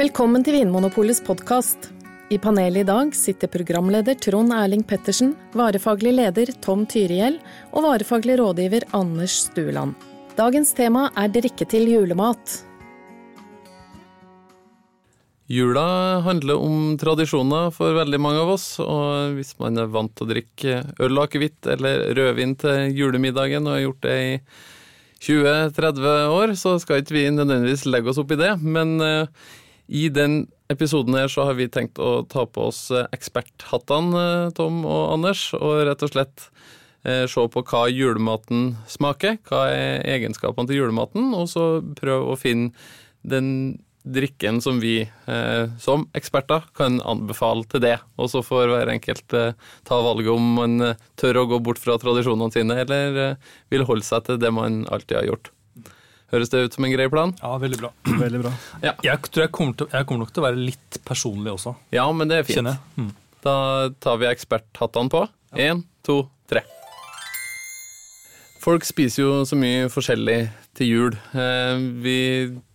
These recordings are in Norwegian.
Velkommen til Vinmonopolets podkast. I panelet i dag sitter programleder Trond Erling Pettersen, varefaglig leder Tom Tyriell og varefaglig rådgiver Anders Stueland. Dagens tema er drikke til julemat. Jula handler om tradisjoner for veldig mange av oss, og hvis man er vant til å drikke øl akevitt eller rødvin til julemiddagen og har gjort det i 20-30 år, så skal ikke vi nødvendigvis legge oss opp i det. Men uh, i den episoden her så har vi tenkt å ta på oss eksperthattene, Tom og Anders, og rett og slett se på hva julematen smaker, hva er egenskapene til julematen, og så prøve å finne den drikken som vi eh, som eksperter kan anbefale til det. Og så får hver enkelt eh, ta valget om man eh, tør å gå bort fra tradisjonene sine, eller eh, vil holde seg til det man alltid har gjort. Høres det ut som en grei plan? Ja, veldig bra. Veldig bra. Ja. Jeg tror jeg kommer, til, jeg kommer, nok til å være litt personlig også. Ja, men det er fint. Mm. Da tar vi eksperthattene på. Én, ja. to, tre. Folk spiser jo så mye forskjellig til jul. Eh, vi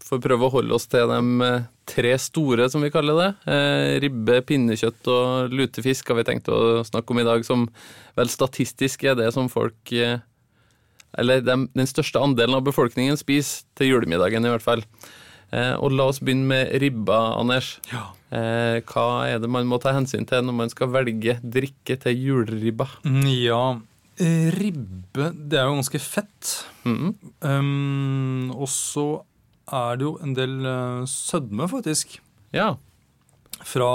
får prøve å holde oss til de eh, tre store, som vi kaller det. Eh, ribbe, pinnekjøtt og lutefisk har vi tenkt å snakke om i dag, som vel statistisk er det som folk Eller den, den største andelen av befolkningen spiser til julemiddagen, i hvert fall. Og la oss begynne med ribba, Anders. Ja. Hva er det man må ta hensyn til når man skal velge drikke til juleribba? Mm, ja, ribbe det er jo ganske fett. Mm -hmm. um, og så er det jo en del uh, sødme, faktisk. Ja. Fra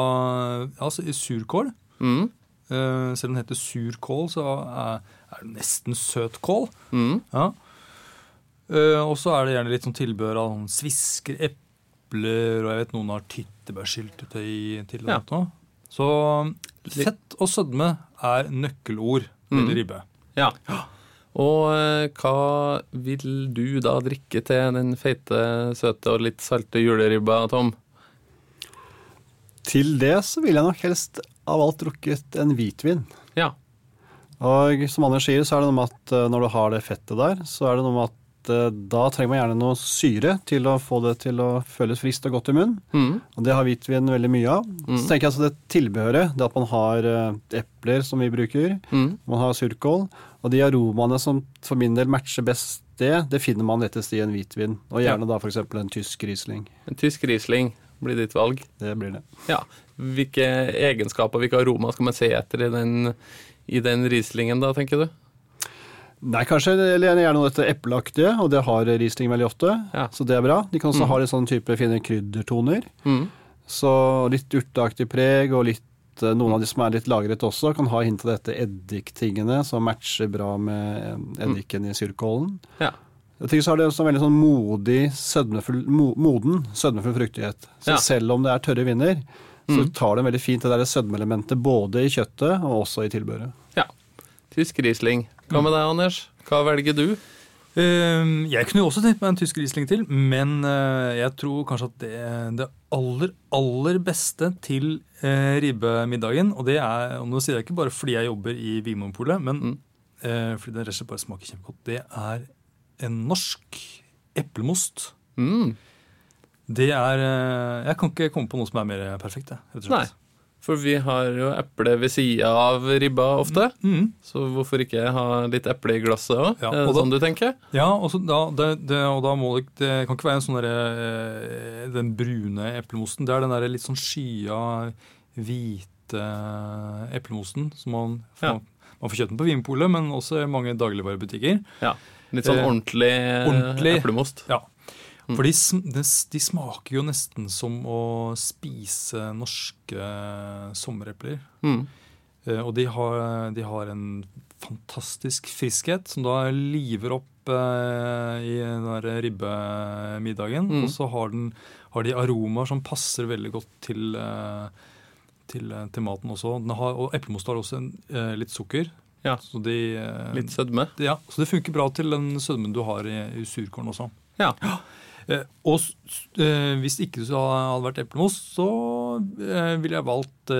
altså, surkål. Mm. Uh, selv om den heter surkål, så er, er det nesten søtkål. Mm. Ja. Uh, og så er det gjerne litt sånn tilbehør av sånn svisker, epler, og jeg vet noen har tyttebærsyltetøy til. Ja. Så fett og sødme er nøkkelord til mm. ribbe. Ja. Og eh, hva vil du da drikke til den feite, søte og litt salte juleribba, Tom? Til det så vil jeg nok helst av alt drukket en hvitvin. Ja. Og som Anders sier, så er det noe med at eh, når du har det fettet der, så er det noe med at Eh, da trenger man gjerne noe syre til å få det til å føles friskt og godt i munnen. Mm. Og det har hvitvin veldig mye av. Mm. Så tenker jeg altså det tilbehøret, det at man har eh, epler som vi bruker, mm. man har surkål, og de aromaene som for min del matcher best det, det finner man lettest i en hvitvin. Og gjerne ja. da f.eks. en tysk Riesling. En tysk Riesling blir ditt valg? Det blir det. Ja. Hvilke egenskaper, hvilke aromaer skal man se etter i den, i den Rieslingen da, tenker du? Nei, kanskje eller gjerne noe dette epleaktige, og det har Riesling veldig ofte. Ja. Så det er bra. De kan også mm. ha litt sånn type fine kryddertoner. Mm. Så litt urteaktig preg, og litt, eh, noen av de som er litt lagret også, kan ha hint av dette eddiktingene som matcher bra med eddiken i surkålen. Ja. Jeg tenker så har det også en veldig sånn modig, sødmefull, moden sødmefull fruktighet. Så ja. selv om det er tørre vinner, så mm. tar det veldig fint det der sødmeelementet både i kjøttet og også i tilbøret. Ja. Tysk Riesling. Hva med deg, Anders? Hva velger du? Uh, jeg kunne jo også tenkt meg en tysk Riesling til, men uh, jeg tror kanskje at det, det aller, aller beste til uh, ribbemiddagen Og det er, og nå sier jeg ikke bare fordi jeg jobber i Vinmonopolet, men mm. uh, fordi det rett og slett bare smaker kjempegodt. Det er en norsk eplemost. Mm. Det er Jeg kan ikke komme på noe som er mer perfekt. rett og slett. Nei. For vi har jo eple ved sida av ribba ofte. Mm. Så hvorfor ikke ha litt eple i glasset òg? Ja, er det sånn du tenker? Ja, og, da, det, det, og da må det, det kan ikke være en sånn derre eh, Den brune eplemosten. Det er den der litt sånn skya, hvite eplemosten som man får, ja. man får kjøpt den på Vinpolet, men også i mange dagligvarebutikker. Ja, Litt sånn ordentlig, ordentlig eplemost. Ja. Mm. For de, de, de, smaker jo nesten som å spise norske sommerepler. Mm. Eh, og de har, de har, en fantastisk friskhet som da liver opp eh, i den der ribbemiddagen. Mm. Og så har, den, har, de aromaer som passer veldig godt til, eh, til, til maten også. Har, og eplemost har også en, eh, litt sukker. Ja. De, eh, litt sødme. Ja, så det funker bra til den sødmen du har i, i surkålen også. Ja. Eh, og eh, hvis ikke det hadde vært eplemos, så eh, ville jeg valgt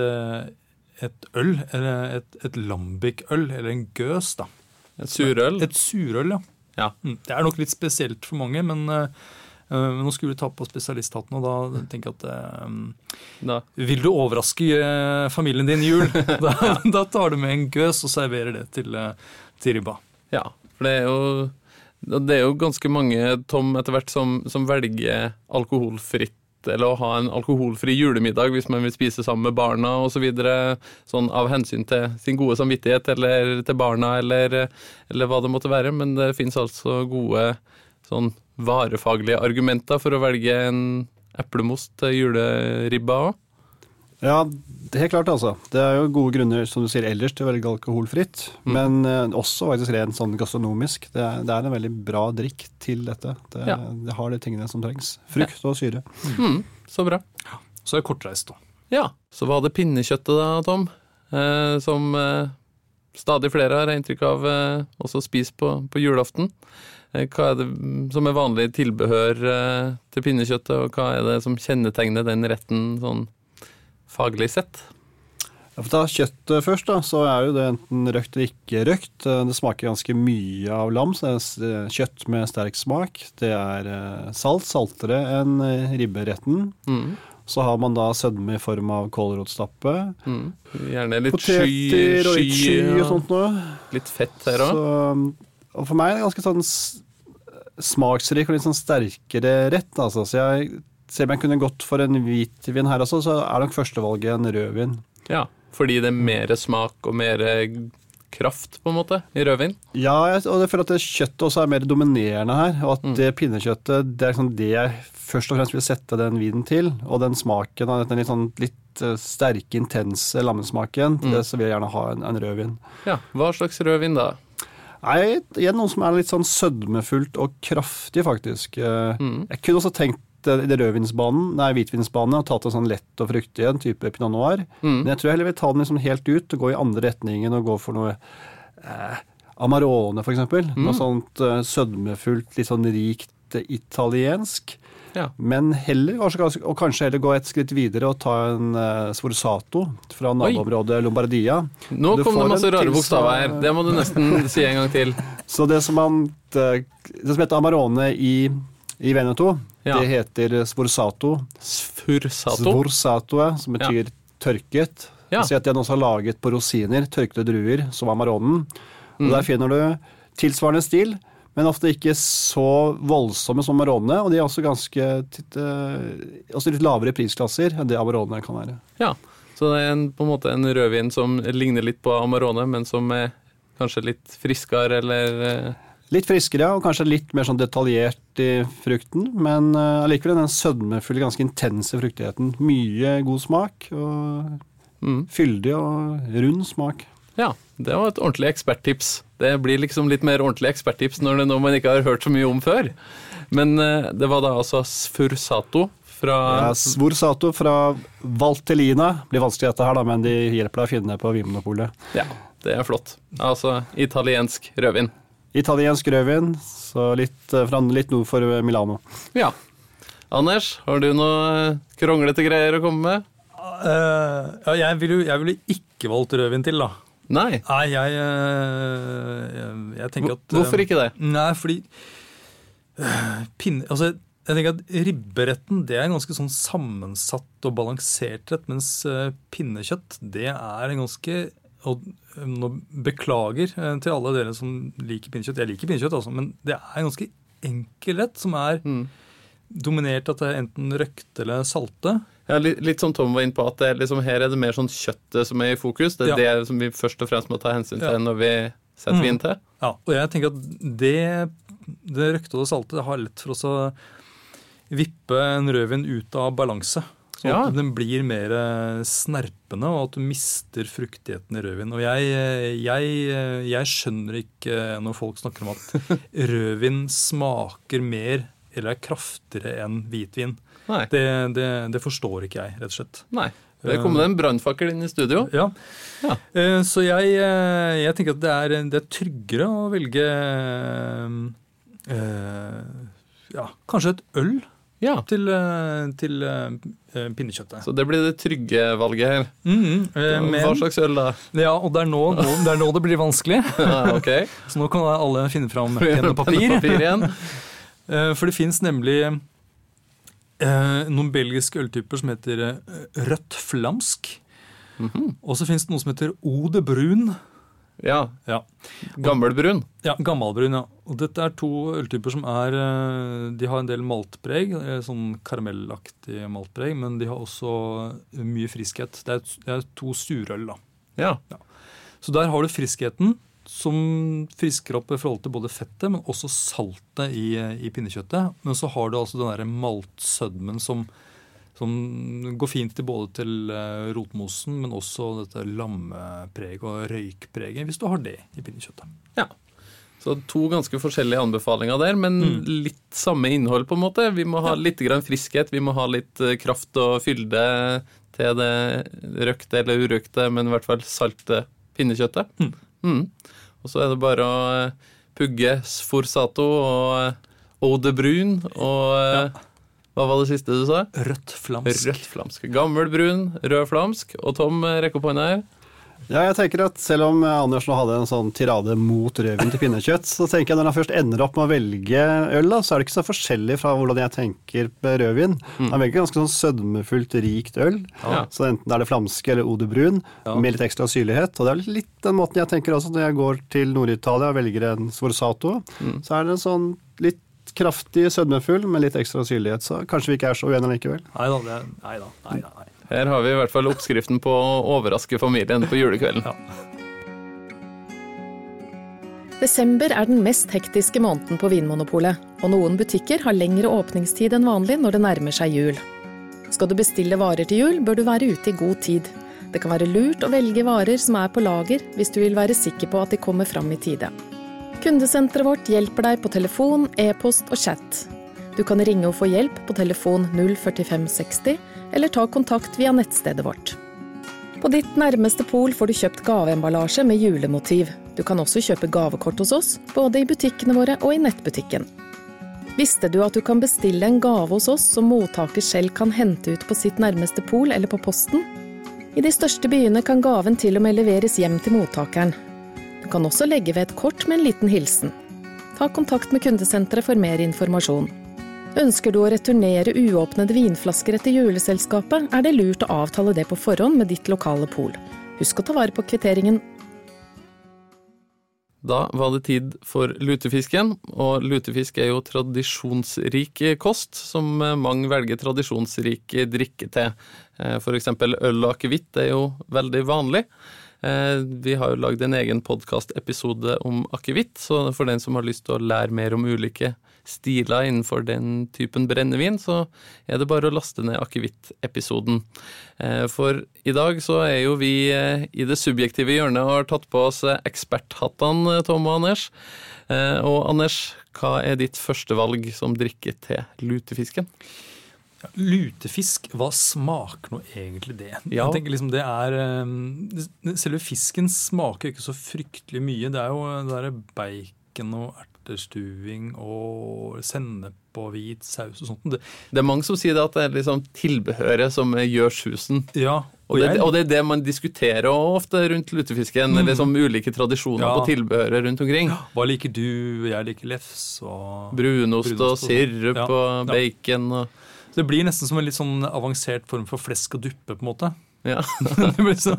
et øl. Eller et, et lambic-øl, eller en gøs, da. Et surøl? Et surøl, ja. ja. Mm, det er nok litt spesielt for mange, men Eh, Men nå skulle vi ta på spesialisthatten, og da tenker jeg at um, Da. Vil du overraske familien din i jul? Da, da tar du med en gøs og serverer det til, til ribba. Ja, for det er jo det er jo ganske mange, Tom, etter hvert som, som velger alkoholfritt eller å ha en alkoholfri julemiddag hvis man vil spise sammen med barna osv. Så videre, sånn av hensyn til sin gode samvittighet eller til barna eller, eller hva det måtte være. Men det fins altså gode sånn varefaglige argumenter for å velge en eplemost til juleribba òg. Ja, det er helt klart altså. Det er jo gode grunner som du sier ellers til å velge alkoholfritt. Mm. Men eh, også faktisk rent sånn gastronomisk. Det er, det er en veldig bra drikk til dette. Det, Ja. det har de tingene som trengs. Frukt og syre. Mm, så bra. Så er det kortreist, da. Ja, så var det pinnekjøttet da, Tom, eh, som eh, stadig flere har inntrykk av eh, også spiser på, på julaften. Eh, hva er det som er vanlig tilbehør eh, til pinnekjøttet, og hva er det som kjennetegner den retten sånn faglig sett? Ja, for ta kjøttet først, da, så er jo det enten røkt eller ikke røkt. Eh, Det smaker ganske mye av lam, så det er eh, kjøtt med sterk smak. Det er eh, salt, saltere enn ribberetten. Mm, Så har man da sødme i form av kålrotstappe. mm. Gjerne litt sky, Poteter og litt sky og sånt noe. Litt fett her òg. Og for meg er det ganske sånn smaksrik og litt sånn sterkere rett. Altså. Så jeg, selv om jeg kunne gått for en hvitvin her også, så er nok førstevalget en rødvin. Ja, fordi det er mer smak og mer kraft, på en måte, i rødvin. Ja, og jeg føler at kjøttet også er mer dominerende her. Og at det pinnekjøttet det er liksom det jeg først og fremst vil sette den vinen til. Og den smaken av den litt, sånn, litt eh, sterke, intense lammesmaken, til det så vil jeg gjerne ha en, en rødvin. Ja, Hva slags rødvin da? Nei, igjen noe som er litt sånn sødmefullt og kraftig, faktisk. Eh, Mm. Jeg kunne også tenkt rødvinsbanen, nei, hvitvinsbanen og tatt det sånn lett og fruktig, en type pinot noir. Mm. Men jeg tror jeg heller vil ta den liksom helt ut og gå i andre retningen og gå for noe eh, Amarone, eksempel. Mm. Noe sånt eh, sødmefullt, litt sånn rikt eh, italiensk. Ja. Men heller, og kanskje heller gå et skritt videre og ta en uh, Sforzato fra naboområdet Lombardia. Nå kom det masse en rare bokstaver her. Det må du nesten si en gang til. Så det som, man, det, det som heter Amarone i, i Veneto, Ja. det heter Svorsato. Sfursato. Sforzato, ja, som betyr tørket. Ja. Si at de også har laget på rosiner, tørkede druer, som Amaronen. Og Mm. Der finner du tilsvarende stil, men ofte ikke så voldsomme som Amarone. Og de er også ganske eh, også litt lavere prisklasser enn det Amarone kan være. Ja, så det er en, på en måte en rødvin som ligner litt på Amarone, men som er kanskje litt friskere eller eh, Litt friskere og kanskje litt mer sånn detaljert i frukten, men allikevel uh, den sødmefulle, ganske intense fruktigheten. Mye god smak, og mm. fyldig og rund smak. Ja, det var et ordentlig eksperttips. Det blir liksom litt mer ordentlig eksperttips når det er noe man ikke har hørt så mye om før. Men uh, det var da altså Sfursato fra Ja, Svorsato fra Valtellina. Blir vanskelig dette her, da, men de hjelper deg å finne det på Vinmonopolet. Ja, det er flott. Altså italiensk rødvin. Italiensk rødvin, så litt, eh, fra litt nord for Milano. Ja. Anders, har du noe eh, kronglete greier å komme med? Uh, ja, jeg ville jo jeg ville ikke valgt rødvin til, da. Nei. Nei, jeg, eh, jeg, jeg tenker at eh, Hvorfor ikke det? Nei, fordi eh, pinne, altså, jeg tenker at Ribberetten det er en ganske sånn sammensatt og balansert rett, mens eh, pinnekjøtt det er en ganske og eh, nå Beklager eh, til alle dere som liker pinnekjøtt. Jeg liker pinnekjøtt, altså, men det er en ganske enkel rett som er Mm. dominert at det er enten røkte eller salte. Ja, litt, litt som Tom var inne på, at det liksom, her er det mer sånn kjøttet som er i fokus. Det er det som vi først og fremst må ta hensyn til Ja. når vi setter Mm. vin til. Ja, og jeg tenker at det, det røkte og det salte det har lett for oss å vippe en rødvin ut av balanse. Sånn Ja. at den blir mer eh, snerpende, og at du mister fruktigheten i rødvin. Og jeg, eh, jeg, jeg skjønner ikke når folk snakker om at rødvin smaker mer eller er kraftigere enn hvitvin. Det, det, det forstår ikke jeg, rett og slett. Nei. Det kom det en brannfakkel inn i studio. Ja. Ja. Eh, Så jeg, eh, jeg tenker at det er, det er tryggere å velge øh, ja, kanskje et øl Ja. til, eh, til eh, pinnekjøttet. Så det blir det trygge valget her. Mhm, men, Hva slags øl da? ja, og det er, nå, nå, det er nå det blir vanskelig. Ja, okay. Så nå kan alle finne fram penn og papir. Og papir igjen. Eh, For det fins nemlig eh, noen belgiske øltyper som heter eh, rødt flamsk. Og så fins det noe som heter Eau de Brun. Ja. Ja. Gammelbrun. Ja, gammelbrun, ja. Og dette er to øltyper som er eh, De har en del maltpreg, eh, sånn karamellaktig maltpreg, men de har også mye friskhet. Det er, det er to surøl, da. Ja. Så der har du friskheten, som frisker opp i forhold til både fettet, men også saltet i, i pinnekjøttet. Men så har du altså den derre maltsødmen som, som går fint til både til eh, rotmosen, men også dette lammepreget og røykpreget, hvis du har det i pinnekjøttet. ja. Så to ganske forskjellige anbefalinger der, men Mm. litt samme innhold, på en måte. Vi må ha litt grann friskhet, vi må ha litt eh, kraft og fylde til det røkte eller urøkte, men i hvert fall salte pinnekjøttet. Mm. Mm. Og så er det bare å eh, pugge sforsato og eau de brune og eh, Hva var det siste du sa? Rødt flamsk. Rødt flamsk. Gammel brun, rød flamsk. Og Tom, eh, rekk opp hånda her. Ja, jeg tenker at Selv om eh, Anders nå hadde en sånn tirade mot rødvin til pinnekjøtt, så tenker jeg når han først ender opp med å velge øl, da, så er det ikke så forskjellig fra hvordan jeg tenker på rødvin. Han velger ganske sånn sødmefullt, rikt øl. Ja. Så enten er det flamske eller odebrun, Brun, Ja. med litt ekstra syrlighet. Og det er litt den måten jeg tenker også når jeg går til Nord-Italia og velger en Sforzato. Så er det en sånn litt kraftig sødmefull med litt ekstra syrlighet. Så kanskje vi ikke er så uenige likevel. Nei da, det nei da. Nei, da, nei. Her har vi i hvert fall oppskriften på å overraske familien på julekvelden. Ja. Desember er den mest hektiske måneden på Vinmonopolet, og noen butikker har lengre åpningstid enn vanlig når det nærmer seg jul. Skal du bestille varer til jul, bør du være ute i god tid. Det kan være lurt å velge varer som er på lager, hvis du vil være sikker på at de kommer fram i tide. Kundesenteret vårt hjelper deg på telefon, e-post og chat. Du kan ringe og få hjelp på telefon 04560, eller ta kontakt via nettstedet vårt. På ditt nærmeste pol får du kjøpt gaveemballasje med julemotiv. Du kan også kjøpe gavekort hos oss, både i butikkene våre og i nettbutikken. Visste du at du kan bestille en gave hos oss som mottaker selv kan hente ut på sitt nærmeste pol eller på posten? I de største byene kan gaven til og med leveres hjem til mottakeren. Du kan også legge ved et kort med en liten hilsen. Ta kontakt med kundesenteret for mer informasjon. Ønsker du å returnere uåpnede vinflasker etter juleselskapet, er det lurt å avtale det på forhånd med ditt lokale pol. Husk å ta vare på kvitteringen. Da var det tid for lutefisken, og lutefisk er jo tradisjonsrik kost, som mange velger tradisjonsrik drikke til. Eh, For eksempel øl og akevitt er jo veldig vanlig. Eh, Vi har jo lagd en egen podkastepisode om akevitt, så for den som har lyst til å lære mer om ulike stiler innenfor den typen brennevin, så er det bare å laste ned akevitt-episoden. Eh, For i dag så er jo vi eh, i det subjektive hjørnet og har tatt på oss eksperthattene, Tom og Anders. Og Anders, hva er ditt førstevalg som drikke til lutefisken? Lutefisk, hva smaker nå egentlig det? Ja. Jeg tenker liksom det er eh, Selve fisken smaker ikke så fryktelig mye. Det er jo det er bacon og ertestuing og sennep og hvit saus og sånt. Det, Det er mange som sier det at det er liksom tilbehøret som gjør susen. ja, Og det, og det er det man diskuterer ofte rundt lutefisken, eller Liksom ulike tradisjoner Ja. på tilbehøret rundt omkring. Hva liker du? Jeg liker lefs og Brunost og Brunost og sirup Ja, og bacon og Det blir nesten som en litt sånn avansert form for flesk og duppe, på en måte. ja. det blir så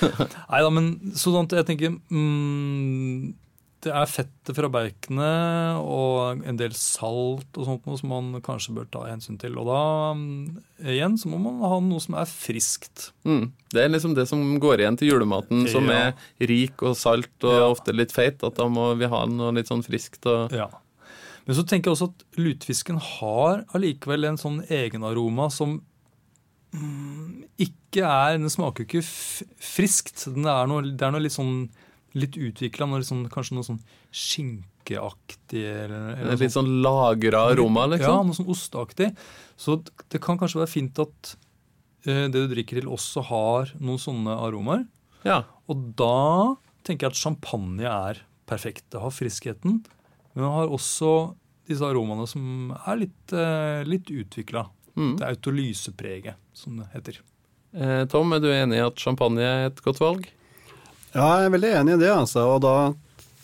Nei da, men sånn at jeg tenker mm, Det er fettet fra baconet og en del salt og sånt noe som man kanskje bør ta hensyn til. Og da mm, igjen så må man ha noe som er friskt. Mm. Det er liksom det som går igjen til julematen, som Ja. er rik og salt og Ja. ofte litt feit. At da må vi ha noe litt sånn friskt og Ja. Men så tenker jeg også at lutefisken har allikevel en sånn egenaroma som mm, ikke er Den smaker ikke friskt. Den er noe, det er noe litt sånn litt utvikla, sånn, kanskje noe sånn skinkeaktig eller, eller litt sånn lagra aroma, liksom? Ja, noe sånn osteaktig. Så det kan kanskje være fint at eh, det du drikker til også har noen sånne aromaer. Ja. Og da tenker jeg at champagne er perfekt. Det har friskheten, men han har også disse aromaene som er litt, eh, litt utvikla. Mm. Det autolysepreget, som det heter. Eh, Tom, er du enig i at champagne er et godt valg? Ja, jeg er veldig enig i det. altså, og da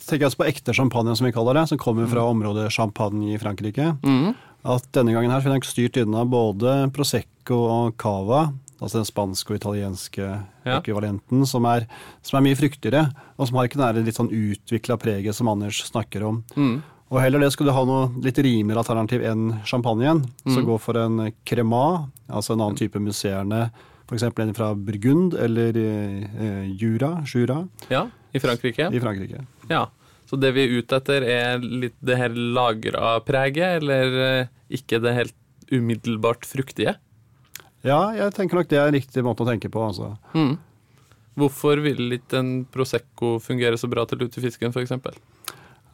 tenker jeg også på ekte champagne, som vi kaller det, som kommer fra området Champagne i Frankrike. Mm. at denne gangen her så finner jeg styrt unna både Prosecco og Cava, altså den spanske og italienske Ja. ekvivalenten, som er, som er mye fryktigere, og som har ikke det litt sånn utvikla preget som Anders snakker om. Mm. Og heller det skulle du ha noe litt rimeligere alternativ enn champagnen, så gå for en crema, altså en annen type musserende, f.eks. en fra Burgund eller eh, Jura, Jura Ja, i Frankrike. i Frankrike. Ja. Så det vi er ute etter, er litt det her lagra preget, eller eh, ikke det helt umiddelbart fruktige? Ja, jeg tenker nok det er en riktig måte å tenke på. altså. Mm. Hvorfor vil ikke en Prosecco fungere så bra til lutefisken, f.eks.?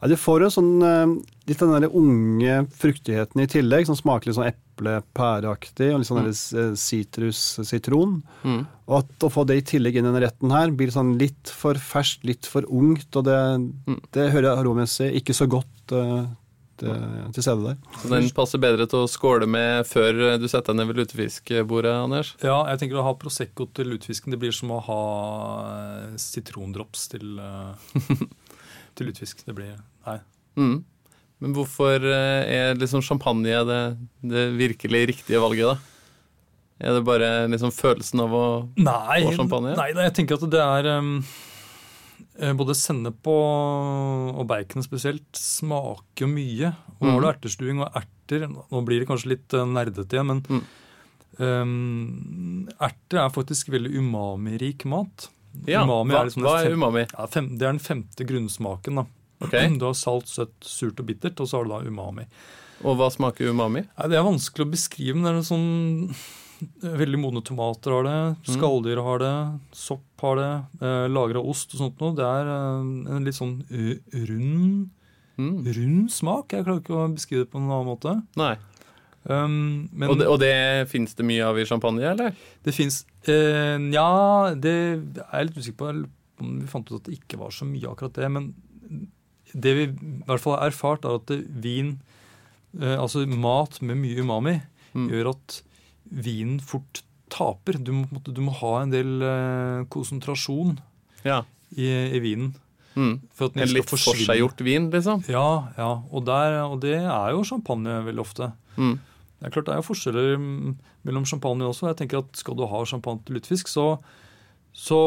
Ja, du får jo sånn, eh, litt den der unge fruktigheten i tillegg, som smaker litt sånn eple-pæreaktig, og litt sånn mm. sitrus-sitron. Mm. Og at å få det i tillegg inn i denne retten her, blir sånn litt for ferskt, litt for ungt, og det, det hører jeg aromessig ikke så godt eh, til, til stede der. Så den passer bedre til å skåle med før du setter deg ned ved lutefiskbordet, Anders? Ja, jeg tenker å ha Prosecco til lutefisken. Det blir som å ha eh, sitrondrops til, eh, til lutefisk. Det blir Nei. Mm. Men hvorfor eh, er liksom champagne det, det virkelig riktige valget, da? Er det bare liksom følelsen av å Nei, få champagne? nei, jeg tenker at det er um, Både sennep og, og bacon spesielt smaker mye. Og Mhm. har du ertestuing og erter Nå blir det kanskje litt eh, nerdete igjen, men Mm. um, erter er faktisk veldig umami-rik mat. Ja, umami hva, er liksom hva er umami? fem-? Ja, fem, det er den femte grunnsmaken. da. Okay. Du har salt, søtt, surt og bittert, og så har du da umami. Og hva smaker umami? Nei, Det er vanskelig å beskrive, men det er noe sånn Veldig modne tomater har det, Mm. skalldyr har det, sopp har det, eh, lagra ost og sånt noe. Det er eh, en litt sånn eh, rund, Mm. rund smak. Jeg klarer ikke å beskrive det på noen annen måte. Nei. Um, men Og det, og det fins det mye av i champagne, eller? det fins eh, Nja, det er jeg litt usikker på. Vi fant ut at det ikke var så mye akkurat det. Men det vi i hvert fall har erfart, er at vin, eh, altså mat med mye umami, Mm. gjør at vinen fort taper. Du må, du må ha en del eh, konsentrasjon Ja. i, i vinen. Mm. For at den En litt forseggjort vin, liksom? Ja, ja. Og, der, og det er jo champagne veldig ofte. Mm. Det er klart det er jo forskjeller mm, mellom champagne også. Jeg tenker at Skal du ha champagne til lutefisk, så, så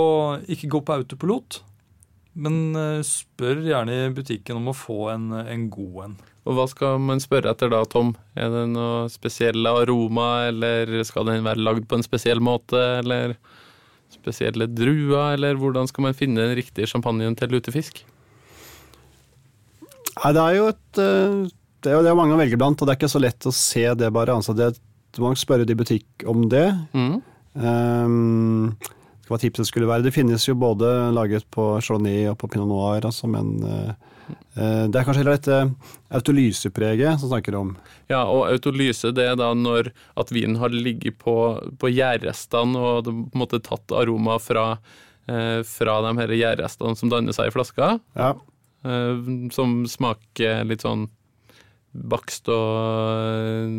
ikke gå på autopilot. Men eh, spør gjerne i butikken om å få en, en god en. Og hva skal man spørre etter da, Tom? Er det noe spesielle aroma, eller skal den være lagd på en spesiell måte, eller spesielle druer, eller hvordan skal man finne den riktige champagnen til lutefisk? Nei, det er jo et eh, det er jo det mange å velge blant, og det er ikke så lett å se det bare. Altså det, du må spørre de i butikk om det. Mm. Um, hva tipset skulle være. Det finnes jo både laget på Chardonnay og på Pinot Noir, altså, men eh, eh, det er kanskje heller dette autolysepreget som snakker om. Ja, og autolyse det er da når at vinen har ligget på, på gjærrestene og det på en måte tatt aroma fra, eh, fra de her gjærrestene som danner seg i flaska, Ja, eh, som smaker litt sånn bakst og eh,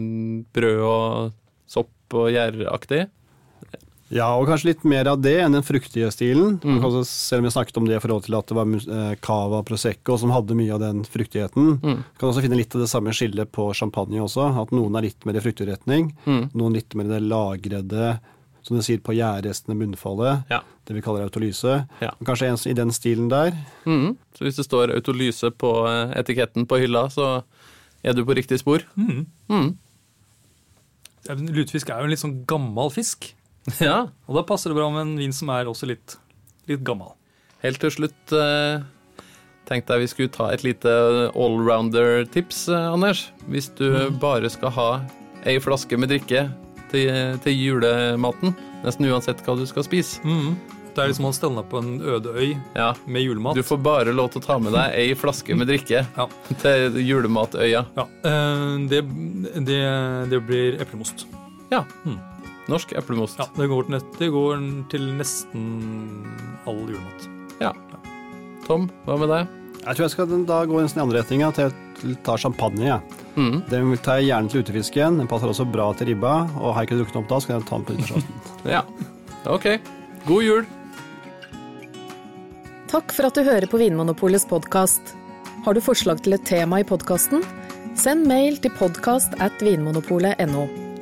brød og sopp og gjæraktig. Ja, og kanskje litt mer av det enn den fruktige stilen. Mm. Kanskje, selv om vi snakket om det i forhold til at det var eh, cava prosecco som hadde mye av den fruktigheten. Mm. Kan også finne litt av det samme skillet på champagne også. At noen er litt mer i fruktig retning, Mm. noen litt mer i det lagrede, som du sier, på gjærrestene bunnfallet. Ja. Det vi kaller autolyse. Ja. Kanskje en i den stilen der. Mm. Så hvis det står autolyse på eh, etiketten på hylla, så er du på riktig spor. Mm. Mm. Lutefisk er jo en litt sånn gammel fisk. Ja. Og da passer det bra med en vin som er også litt, litt gammel. Helt til slutt eh, tenkte jeg vi skulle ta et lite allrounder-tips, eh, Anders. Hvis du bare skal ha ei flaske med drikke til, til julematen, nesten uansett hva du skal spise. Mm. Det er liksom å stelle på en øde øy Ja, med julemat. du får bare lov til å ta med deg ei flaske med drikke Ja. til julematøya. Ja, eh, det, det, det blir eplemost. Ja. Mm. Norsk eplemost. Ja, det går, til nett, det går til nesten all julemat. Tom, hva med deg? Jeg tror jeg skal da gå i den andre retninga, til å ta champagne. Ja. Mm. Den tar jeg gjerne til utefisken. Den passer også bra til ribba. Og har jeg ikke drukket den opp da, så kan jeg ta den på nyttårsaften. Ja. Ok. God jul. Takk for at du hører på Vinmonopolets podkast. Har du forslag til et tema i podkasten? Send mail til podkast at vinmonopolet.no.